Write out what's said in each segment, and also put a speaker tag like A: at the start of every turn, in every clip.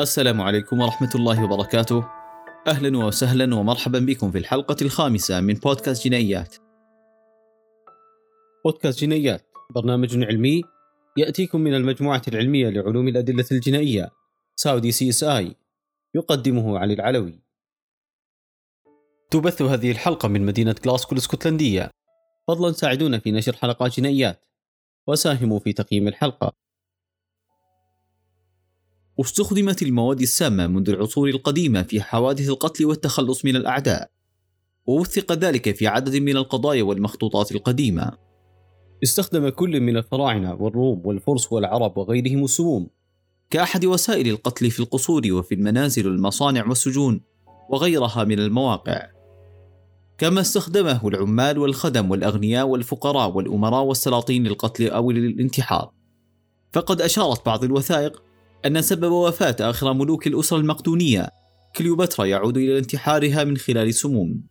A: السلام عليكم ورحمة الله وبركاته. أهلا وسهلا ومرحبا بكم في الحلقة الخامسة من بودكاست جنائيات.
B: بودكاست جنائيات برنامج علمي يأتيكم من المجموعة العلمية لعلوم الأدلة الجنائية Saudi CSI يقدمه علي العلوي. تبث هذه الحلقة من مدينة جلاسكو الإسكتلندية. فضلا ساعدونا في نشر حلقات جنائيات وساهموا في تقييم الحلقة.
A: استخدمت المواد السامة منذ العصور القديمة في حوادث القتل والتخلص من الأعداء. ووثق ذلك في عدد من القضايا والمخطوطات القديمة.
B: استخدم كل من الفراعنة والروم والفرس والعرب وغيرهم السموم
A: كأحد وسائل القتل في القصور وفي المنازل والمصانع والسجون وغيرها من المواقع. كما استخدمه العمال والخدم والأغنياء والفقراء والأمراء والسلاطين للقتل أو للانتحار. فقد أشارت بعض الوثائق أن سبب وفاة آخر ملوك الأسرة المقدونية كليوباترا يعود إلى انتحارها من خلال سموم.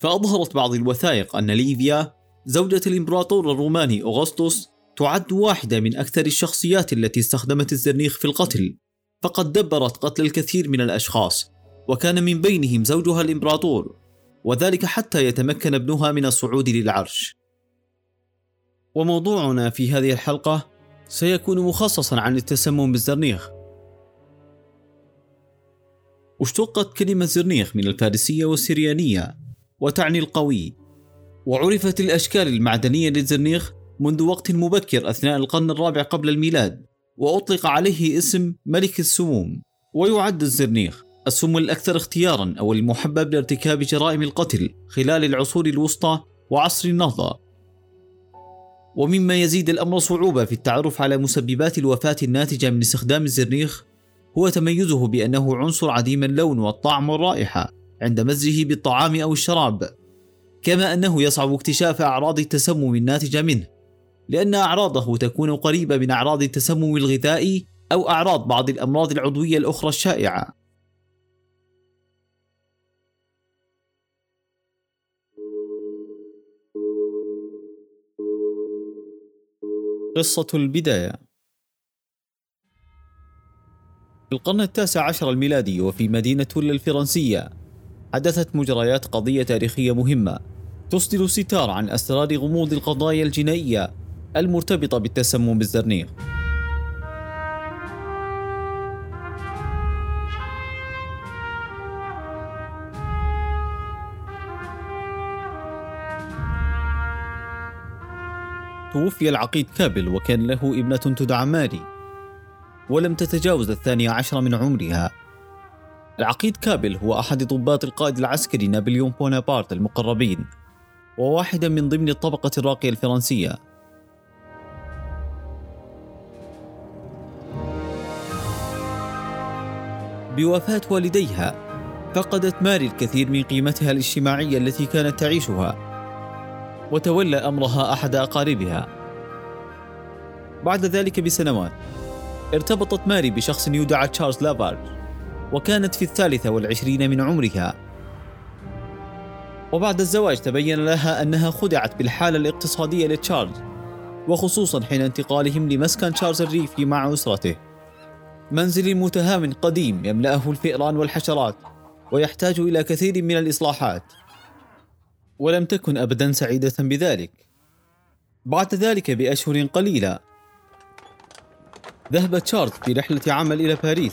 A: فأظهرت بعض الوثائق أن ليفيا زوجة الإمبراطور الروماني أغسطس تعد واحدة من أكثر الشخصيات التي استخدمت الزرنيخ في القتل، فقد دبرت قتل الكثير من الأشخاص، وكان من بينهم زوجها الإمبراطور، وذلك حتى يتمكن ابنها من الصعود للعرش.
B: وموضوعنا في هذه الحلقة سيكون مخصصا عن التسمم بالزرنيخ.
A: اشتقت كلمة زرنيخ من الفارسية والسريانية وتعني القوي. وعرفت الأشكال المعدنية للزرنيخ منذ وقت مبكر أثناء القرن الرابع قبل الميلاد وأطلق عليه اسم ملك السموم ويعد الزرنيخ السم الأكثر اختيارا أو المحبب لارتكاب جرائم القتل خلال العصور الوسطى وعصر النهضة. ومما يزيد الأمر صعوبة في التعرف على مسببات الوفاة الناتجة من استخدام الزرنيخ هو تميزه بأنه عنصر عديم اللون والطعم والرائحة عند مزجه بالطعام أو الشراب كما أنه يصعب اكتشاف أعراض التسمم الناتجة منه لأن أعراضه تكون قريبة من أعراض التسمم الغذائي أو أعراض بعض الأمراض العضوية الأخرى الشائعة.
B: قصة البداية. في القرن التاسع عشر الميلادي وفي مدينة ولا الفرنسية حدثت مجريات قضية تاريخية مهمة تصدر ستار عن أسرار غموض القضايا الجنائية المرتبطة بالتسمم بالزرنيخ. توفي العقيد كابل وكان له ابنة تدعى ماري ولم تتجاوز الثانية عشر من عمرها. العقيد كابل هو أحد ضباط القائد العسكري نابليون بونابرت المقربين وواحدا من ضمن الطبقة الراقية الفرنسية. بوفاة والديها فقدت ماري الكثير من قيمتها الاجتماعية التي كانت تعيشها. وتولى أمرها أحد أقاربها. بعد ذلك بسنوات ارتبطت ماري بشخص يدعى تشارلز لافارج وكانت في الثالثة والعشرين من عمرها. وبعد الزواج تبين لها أنها خدعت بالحالة الاقتصادية لتشارلز وخصوصا حين انتقالهم لمسكن تشارلز الريفي مع أسرته. منزل متهالك قديم يملأه الفئران والحشرات ويحتاج إلى كثير من الإصلاحات. ولم تكن ابدا سعيدة بذلك. بعد ذلك بأشهر قليلة ذهب تشارلز في رحلة عمل إلى باريس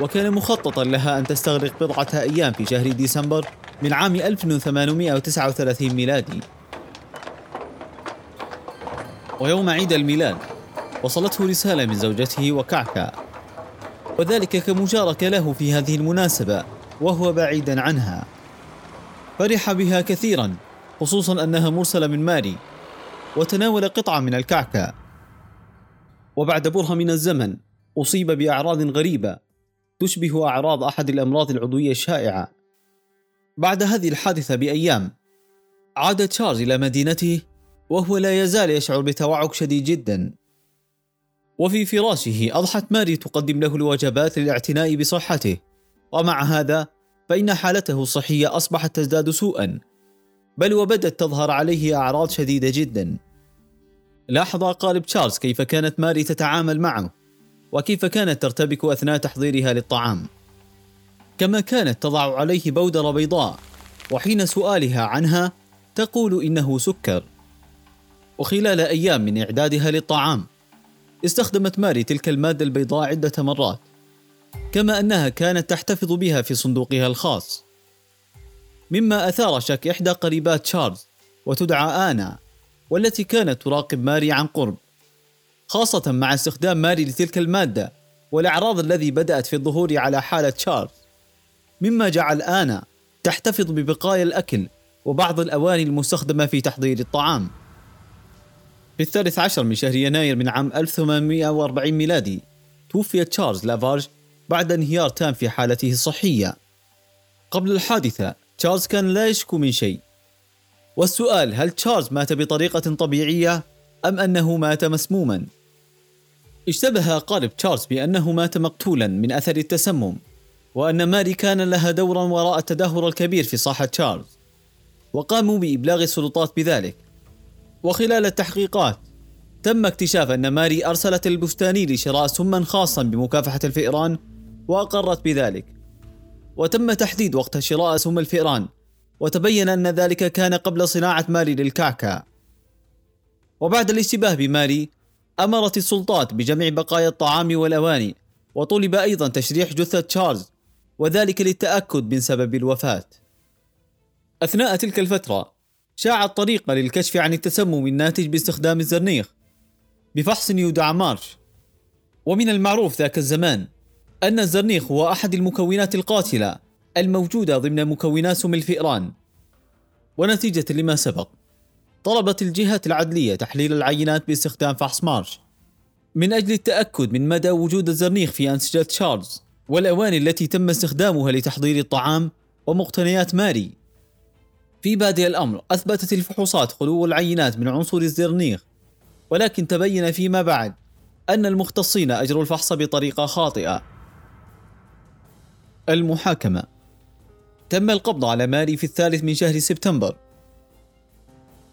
B: وكان مخططا لها أن تستغرق بضعة أيام في شهر ديسمبر من عام 1839 ميلادي. ويوم عيد الميلاد وصلته رسالة من زوجته وكعكا وذلك كمشاركة له في هذه المناسبة وهو بعيدا عنها. فرح بها كثيرا خصوصا أنها مرسلة من ماري وتناول قطعة من الكعكة. وبعد برهة من الزمن أصيب بأعراض غريبة تشبه أعراض أحد الأمراض العضوية الشائعة. بعد هذه الحادثة بأيام عاد تشارلز إلى مدينته وهو لا يزال يشعر بتوعك شديد جدا. وفي فراشه أضحت ماري تقدم له الوجبات للاعتناء بصحته. ومع هذا فإن حالته الصحية أصبحت تزداد سوءا بل وبدت تظهر عليه أعراض شديدة جدا. لاحظ أقارب تشارلز كيف كانت ماري تتعامل معه وكيف كانت ترتبك أثناء تحضيرها للطعام. كما كانت تضع عليه بودرة بيضاء وحين سؤالها عنها تقول إنه سكر. وخلال أيام من إعدادها للطعام استخدمت ماري تلك المادة البيضاء عدة مرات. كما أنها كانت تحتفظ بها في صندوقها الخاص. مما أثار شك إحدى قريبات تشارلز وتدعى آنا والتي كانت تراقب ماري عن قرب خاصة مع استخدام ماري لتلك المادة والأعراض الذي بدأت في الظهور على حالة تشارلز. مما جعل آنا تحتفظ ببقايا الأكل وبعض الأواني المستخدمة في تحضير الطعام. في الثالث عشر من شهر يناير من عام 1840 ميلادي توفي تشارلز لافارج بعد انهيار تام في حالته الصحية. قبل الحادثة تشارلز كان لا يشكو من شيء. والسؤال هل تشارلز مات بطريقة طبيعية أم أنه مات مسموما؟ اشتبه أقارب تشارلز بأنه مات مقتولا من أثر التسمم وأن ماري كان لها دورا وراء التدهور الكبير في صحة تشارلز وقاموا بإبلاغ السلطات بذلك. وخلال التحقيقات تم اكتشاف أن ماري أرسلت البستاني لشراء سما خاصا بمكافحة الفئران وأقرت بذلك. وتم تحديد وقت شراء سم الفئران وتبين أن ذلك كان قبل صناعة ماري للكعكة. وبعد الاشتباه بماري أمرت السلطات بجمع بقايا الطعام والأواني وطلب أيضا تشريح جثة تشارلز وذلك للتأكد من سبب الوفاة. أثناء تلك الفترة شاعت طريقة للكشف عن التسمم الناتج باستخدام الزرنيخ بفحص يدعى مارش ومن المعروف ذاك الزمان أن الزرنيخ هو أحد المكونات القاتلة الموجودة ضمن مكونات سم الفئران. ونتيجة لما سبق طلبت الجهات العدلية تحليل العينات باستخدام فحص مارش. من أجل التأكد من مدى وجود الزرنيخ في أنسجة تشارلز والأواني التي تم استخدامها لتحضير الطعام ومقتنيات ماري. في بادئ الأمر أثبتت الفحوصات خلو العينات من عنصر الزرنيخ. ولكن تبين فيما بعد أن المختصين أجروا الفحص بطريقة خاطئة. المحاكمة. تم القبض على ماري في الثالث من شهر سبتمبر.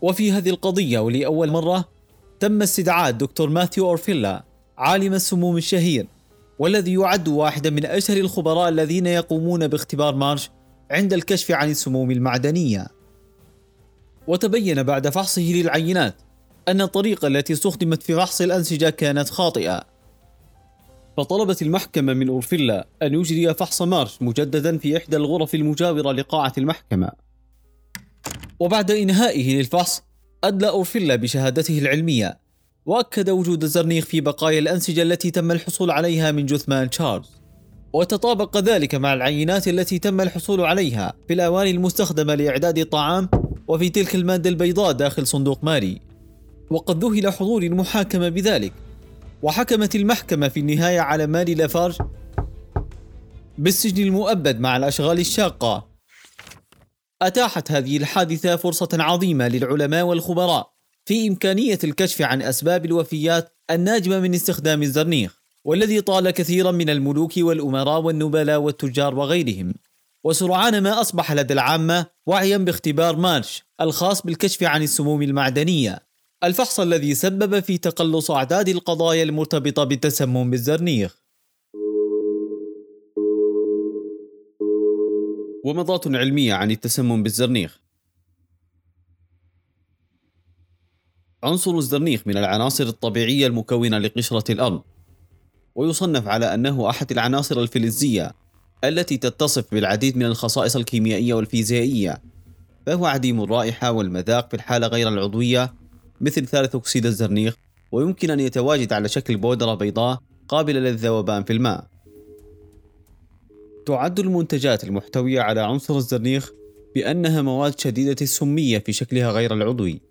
B: وفي هذه القضية ولأول مرة تم استدعاء الدكتور ماثيو أورفيلا عالم السموم الشهير والذي يعد واحدا من أشهر الخبراء الذين يقومون باختبار مارش عند الكشف عن السموم المعدنية. وتبين بعد فحصه للعينات أن الطريقة التي استخدمت في فحص الأنسجة كانت خاطئة. فطلبت المحكمة من أورفيلا أن يجري فحص مارش مجددا في إحدى الغرف المجاورة لقاعة المحكمة. وبعد إنهائه للفحص أدلى أورفيلا بشهادته العلمية وأكد وجود الزرنيخ في بقايا الأنسجة التي تم الحصول عليها من جثمان تشارلز. وتطابق ذلك مع العينات التي تم الحصول عليها في الأواني المستخدمة لإعداد الطعام وفي تلك المادة البيضاء داخل صندوق ماري. وقد ذهل حضور المحاكمة بذلك. وحكمت المحكمة في النهاية على ماري لافارج بالسجن المؤبد مع الأشغال الشاقة. أتاحت هذه الحادثة فرصة عظيمة للعلماء والخبراء في إمكانية الكشف عن أسباب الوفيات الناجمة من استخدام الزرنيخ والذي طال كثيرا من الملوك والأمراء والنبلاء والتجار وغيرهم. وسرعان ما أصبح لدى العامة وعيا باختبار مارش الخاص بالكشف عن السموم المعدنية. الفحص الذي سبب في تقلص أعداد القضايا المرتبطة بالتسمم بالزرنيخ. ومضات علمية عن التسمم بالزرنيخ. عنصر الزرنيخ من العناصر الطبيعية المكونة لقشرة الأرض. ويصنف على أنه أحد العناصر الفلزية التي تتصف بالعديد من الخصائص الكيميائية والفيزيائية. فهو عديم الرائحة والمذاق في الحالة غير العضوية مثل ثالث أكسيد الزرنيخ ويمكن أن يتواجد على شكل بودرة بيضاء قابلة للذوبان في الماء تعد المنتجات المحتوية على عنصر الزرنيخ بأنها مواد شديدة السمية في شكلها غير العضوي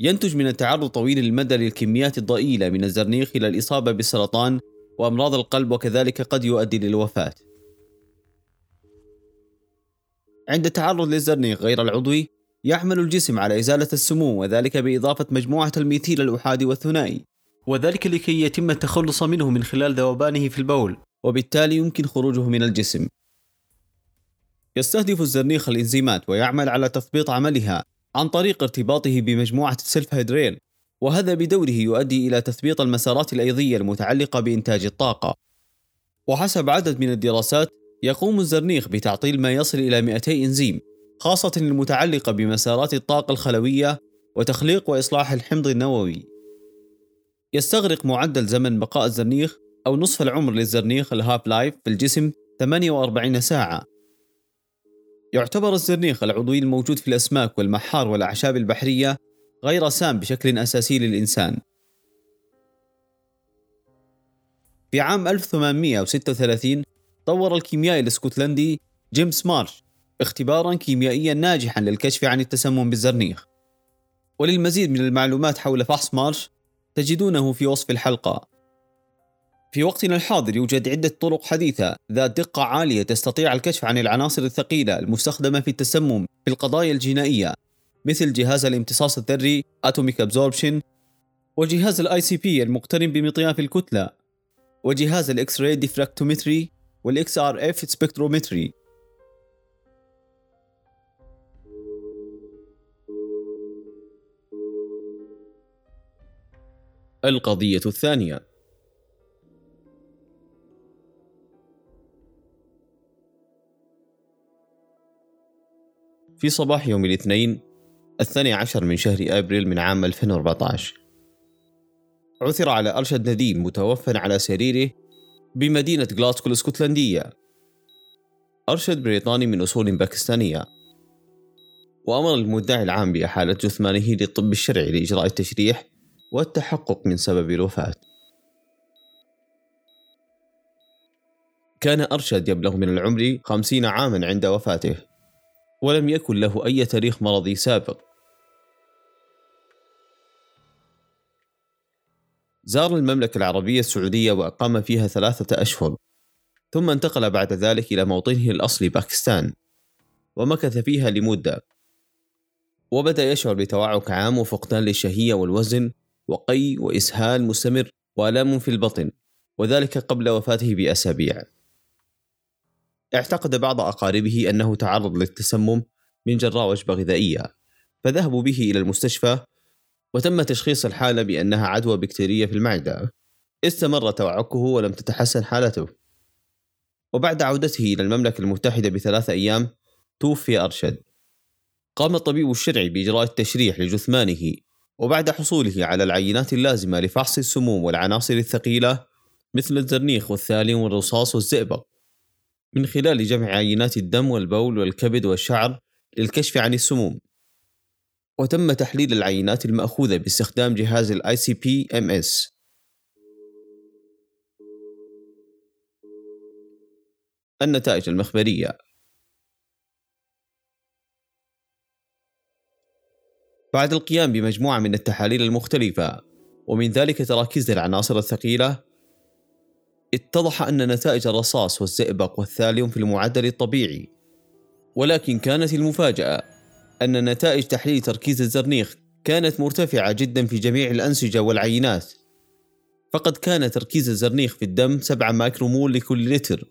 B: ينتج من التعرض طويل المدى للكميات الضئيلة من الزرنيخ إلى الإصابة بالسرطان وأمراض القلب وكذلك قد يؤدي للوفاة. عند التعرض للزرنيخ غير العضوي يعمل الجسم على إزالة السموم وذلك بإضافة مجموعة الميثيل الأحادي والثنائي. وذلك لكي يتم التخلص منه من خلال ذوبانه في البول. وبالتالي يمكن خروجه من الجسم. يستهدف الزرنيخ الإنزيمات ويعمل على تثبيط عملها عن طريق ارتباطه بمجموعة السلف هيدريل.
A: وهذا بدوره يؤدي إلى تثبيط المسارات الأيضية المتعلقة بإنتاج الطاقة. وحسب عدد من الدراسات يقوم الزرنيخ بتعطيل ما يصل إلى 200 إنزيم. خاصة المتعلقة بمسارات الطاقة الخلوية وتخليق وإصلاح الحمض النووي. يستغرق معدل زمن بقاء الزرنيخ أو نصف العمر للزرنيخ ال half life في الجسم 48 ساعة. يعتبر الزرنيخ العضوي الموجود في الأسماك والمحار والأعشاب البحرية غير سام بشكل أساسي للإنسان. في عام 1836 طور الكيميائي الإسكتلندي جيمس مارش اختبارا كيميائيا ناجحا للكشف عن التسمم بالزرنيخ. وللمزيد من المعلومات حول فحص مارش تجدونه في وصف الحلقة. في وقتنا الحاضر يوجد عدة طرق حديثة ذات دقة عالية تستطيع الكشف عن العناصر الثقيلة المستخدمة في التسمم في القضايا الجنائية مثل جهاز الامتصاص الذري Atomic Absorption وجهاز ال ICP المقترن بمطياف الكتلة وجهاز ال X-ray diffractometry وال XRF spectrometry القضية الثانية. في صباح يوم الاثنين الثاني عشر من شهر أبريل من عام 2014 عثر على أرشد نديم متوفى على سريره بمدينة غلاسكو الإسكتلندية. أرشد بريطاني من أصول باكستانية. وأمر المدعي العام بإحالة جثمانه للطب الشرعي لإجراء التشريح والتحقق من سبب الوفاة. كان أرشد يبلغ من العمر خمسين عاما عند وفاته ولم يكن له أي تاريخ مرضي سابق. زار المملكة العربية السعودية وأقام فيها ثلاثة أشهر ثم انتقل بعد ذلك إلى موطنه الأصلي باكستان ومكث فيها لمدة. وبدأ يشعر بتوعك عام وفقدان للشهية والوزن وقي وإسهال مستمر وآلام في البطن وذلك قبل وفاته بأسابيع. اعتقد بعض أقاربه أنه تعرض للتسمم من جراء وجبة غذائية فذهبوا به إلى المستشفى وتم تشخيص الحالة بأنها عدوى بكتيرية في المعدة. استمر توعكه ولم تتحسن حالته. وبعد عودته إلى المملكة المتحدة بثلاث أيام توفي أرشد. قام الطبيب الشرعي بإجراء التشريح لجثمانه وبعد حصوله على العينات اللازمة لفحص السموم والعناصر الثقيلة مثل الزرنيخ والثاليوم والرصاص والزئبق. من خلال جمع عينات الدم والبول والكبد والشعر للكشف عن السموم. وتم تحليل العينات المأخوذة باستخدام جهاز MS النتائج المخبرية. بعد القيام بمجموعة من التحاليل المختلفة ومن ذلك تراكيز العناصر الثقيلة اتضح أن نتائج الرصاص والزئبق والثاليوم في المعدل الطبيعي. ولكن كانت المفاجأة أن نتائج تحليل تركيز الزرنيخ كانت مرتفعة جدا في جميع الأنسجة والعينات. فقد كان تركيز الزرنيخ في الدم 7 مايكرومول لكل لتر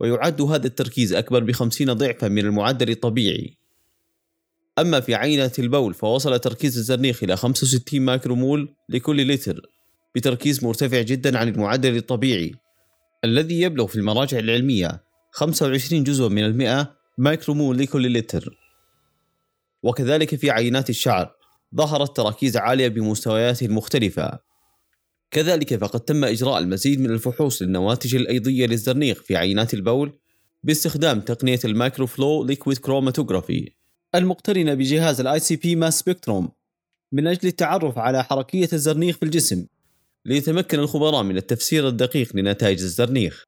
A: ويعد هذا التركيز أكبر بخمسين ضعفا من المعدل الطبيعي. أما في عينة البول فوصل تركيز الزرنيخ إلى 65 مايكرومول لكل لتر بتركيز مرتفع جدا عن المعدل الطبيعي الذي يبلغ في المراجع العلمية 25 جزء من المئة مايكرومول لكل لتر. وكذلك في عينات الشعر ظهرت تراكيز عالية بمستويات مختلفة. كذلك فقد تم إجراء المزيد من الفحوص للنواتج الأيضية للزرنيخ في عينات البول باستخدام تقنية ال micro flow liquid chromatography. المقترنة بجهاز ال ICP mass من أجل التعرف على حركية الزرنيخ في الجسم ليتمكن الخبراء من التفسير الدقيق لنتائج الزرنيخ.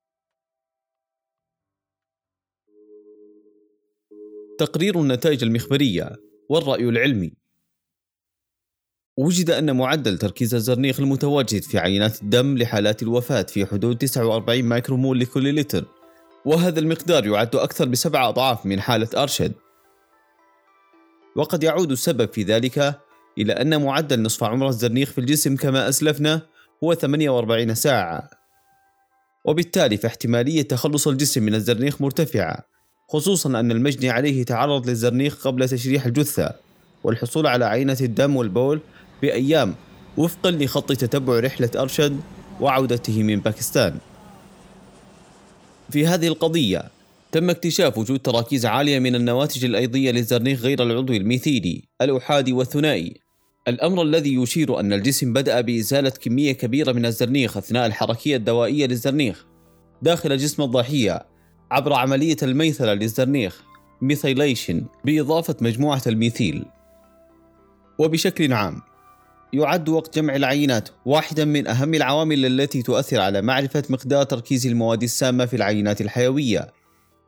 A: تقرير النتائج المخبرية والرأي العلمي. وجد أن معدل تركيز الزرنيخ المتواجد في عينات الدم لحالات الوفاة في حدود 49 مايكرومول لكل لتر وهذا المقدار يعد أكثر بسبع أضعاف من حالة أرشد. وقد يعود السبب في ذلك إلى أن معدل نصف عمر الزرنيخ في الجسم كما أسلفنا هو 48 ساعة. وبالتالي فاحتمالية تخلص الجسم من الزرنيخ مرتفعة خصوصا أن المجني عليه تعرض للزرنيخ قبل تشريح الجثة والحصول على عينة الدم والبول بأيام
B: وفقا لخط تتبع رحلة أرشد وعودته من باكستان. في هذه القضية تم اكتشاف وجود تراكيز عالية من النواتج الأيضية للزرنيخ غير العضوي الميثيلي الأحادي والثنائي. الأمر الذي يشير أن الجسم بدأ بإزالة كمية كبيرة من الزرنيخ أثناء الحركية الدوائية للزرنيخ. داخل جسم الضحية عبر عملية الميثلة للزرنيخ methylation بإضافة مجموعة الميثيل. وبشكل عام يعد وقت جمع العينات واحدا من أهم العوامل التي تؤثر على معرفة مقدار تركيز المواد السامة في العينات الحيوية.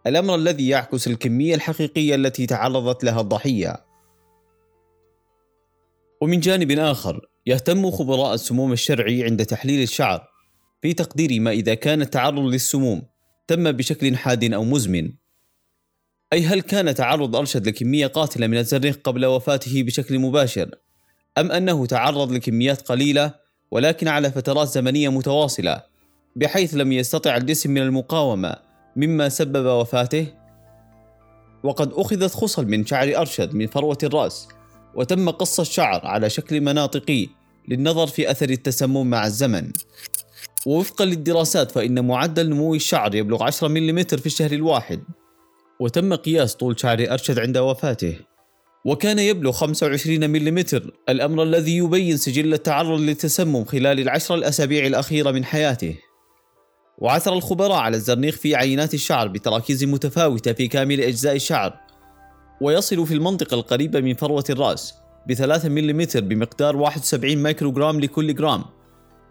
B: الأمر الذي يعكس الكمية الحقيقية التي تعرضت لها الضحية. ومن جانب آخر يهتم خبراء السموم الشرعي عند تحليل الشعر في تقدير ما إذا كان التعرض للسموم تم بشكل حاد أو مزمن. أي هل كان تعرض أرشد لكمية قاتلة من الزرنيخ قبل وفاته بشكل مباشر؟ أم أنه تعرض لكميات قليلة ولكن على فترات زمنية متواصلة بحيث لم يستطع الجسم من المقاومة مما سبب وفاته. وقد أخذت خصل من شعر أرشد من فروة الرأس وتم قص الشعر على شكل مناطقي للنظر في أثر التسمم مع الزمن. ووفقا للدراسات فإن معدل نمو الشعر يبلغ 10 ملم في الشهر الواحد. وتم قياس طول شعر أرشد عند وفاته. وكان يبلغ 25 ملم الأمر الذي يبين سجل التعرض للتسمم خلال العشر الأسابيع الأخيرة من حياته. وعثر الخبراء على الزرنيخ في عينات الشعر بتراكيز متفاوتة في كامل أجزاء الشعر ويصل في المنطقة القريبة من فروة الرأس بثلاثة ملم بمقدار 71 مايكروغرام لكل جرام.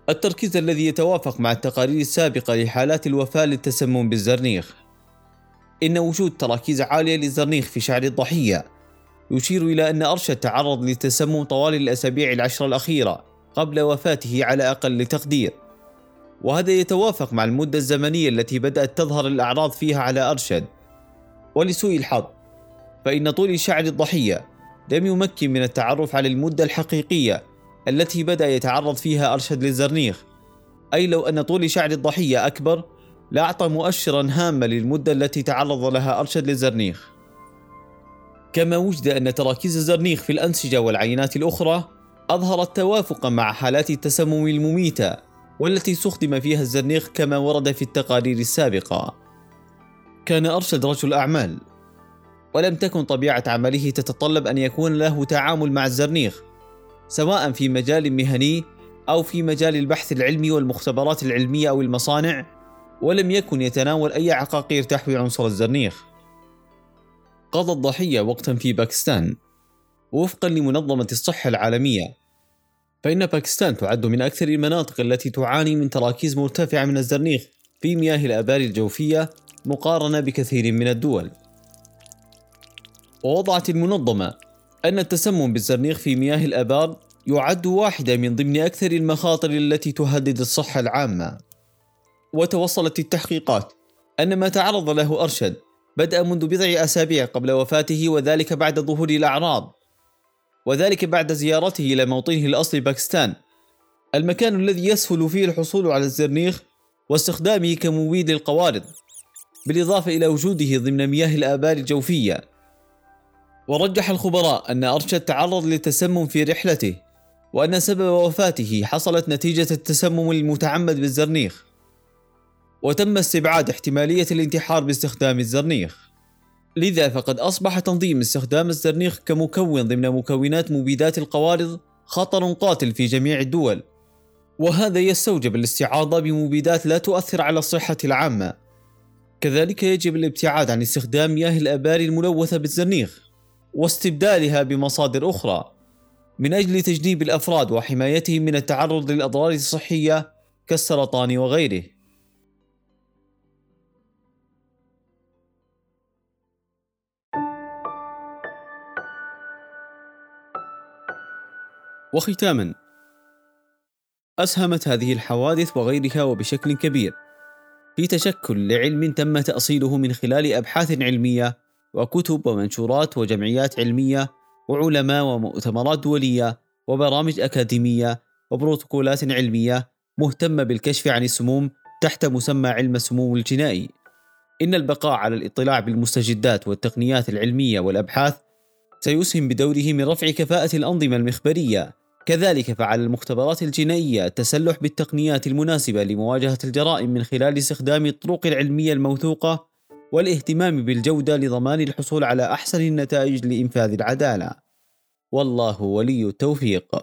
B: التركيز الذي يتوافق مع التقارير السابقة لحالات الوفاة للتسمم بالزرنيخ. إن وجود تراكيز عالية للزرنيخ في شعر الضحية يشير إلى أن أرشد تعرض للتسمم طوال الأسابيع العشر الأخيرة قبل وفاته على أقل تقدير. وهذا يتوافق مع المدة الزمنية التي بدأت تظهر الأعراض فيها على أرشد. ولسوء الحظ فإن طول شعر الضحية لم يمكن من التعرف على المدة الحقيقية التي بدأ يتعرض فيها أرشد للزرنيخ. أي لو أن طول شعر الضحية أكبر لأعطى مؤشرا هاما للمدة التي تعرض لها أرشد للزرنيخ. كما وجد أن تراكيز الزرنيخ في الأنسجة والعينات الأخرى أظهرت توافقا مع حالات التسمم المميتة. والتي استخدم فيها الزرنيخ كما ورد في التقارير السابقة. كان أرشد رجل أعمال. ولم تكن طبيعة عمله تتطلب أن يكون له تعامل مع الزرنيخ سواء في مجال مهني أو في مجال البحث العلمي والمختبرات العلمية أو المصانع ولم يكن يتناول أي عقاقير تحوي عنصر الزرنيخ. قضى الضحية وقتا في باكستان وفقا لمنظمة الصحة العالمية. فإن باكستان تعد من أكثر المناطق التي تعاني من تراكيز مرتفعة من الزرنيخ في مياه الآبار الجوفية مقارنة بكثير من الدول. ووضعت المنظمة أن التسمم بالزرنيخ في مياه الآبار يعد واحدة من ضمن أكثر المخاطر التي تهدد الصحة العامة. وتوصلت التحقيقات أن ما تعرض له أرشد بدأ منذ بضع أسابيع قبل وفاته وذلك بعد ظهور الأعراض. وذلك بعد زيارته إلى موطنه الأصلي باكستان. المكان الذي يسهل فيه الحصول على الزرنيخ واستخدامه كمبيد للقوارض بالإضافة إلى وجوده ضمن مياه الآبار الجوفية. ورجح الخبراء أن أرشد تعرض للتسمم في رحلته وأن سبب وفاته حصلت نتيجة التسمم المتعمد بالزرنيخ. وتم استبعاد احتمالية الانتحار باستخدام الزرنيخ. لذا فقد أصبح تنظيم استخدام الزرنيخ كمكون ضمن مكونات مبيدات القوارض خطر قاتل في جميع الدول. وهذا يستوجب الاستعاضة بمبيدات لا تؤثر على الصحة العامة. كذلك يجب الابتعاد عن استخدام مياه الآبار الملوثة بالزرنيخ واستبدالها بمصادر أخرى. من أجل تجنيب الأفراد وحمايتهم من التعرض للأضرار الصحية كالسرطان وغيره. وختاما أسهمت هذه الحوادث وغيرها وبشكل كبير في تشكل لعلم تم تأصيله من خلال أبحاث علمية وكتب ومنشورات وجمعيات علمية وعلماء ومؤتمرات دولية وبرامج أكاديمية وبروتوكولات علمية مهتمة بالكشف عن السموم تحت مسمى علم السموم الجنائي. إن البقاء على الاطلاع بالمستجدات والتقنيات العلمية والأبحاث سيسهم بدوره من رفع كفاءة الأنظمة المخبرية
A: كذلك فعلى المختبرات الجنائية التسلح بالتقنيات المناسبة لمواجهة الجرائم من خلال استخدام الطرق العلمية الموثوقة والاهتمام بالجودة لضمان الحصول على أحسن النتائج لإنفاذ العدالة. والله ولي التوفيق.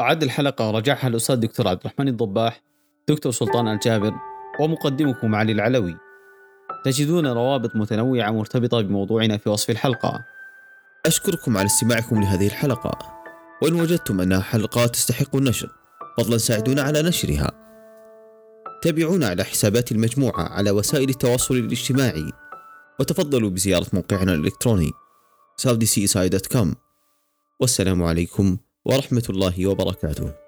A: أعد الحلقة ورجعها الأستاذ دكتور عبد الرحمن الضباح، دكتور سلطان الجابر، ومقدمكم علي العلوي. تجدون روابط متنوعة مرتبطة بموضوعنا في وصف الحلقة.
B: أشكركم على استماعكم لهذه الحلقة، وإن وجدتم أنها حلقة تستحق النشر، فضلا ساعدونا على نشرها. تابعونا على حسابات المجموعة على وسائل التواصل الاجتماعي، وتفضلوا بزيارة موقعنا الإلكتروني saudicci.com والسلام عليكم ورحمة الله وبركاته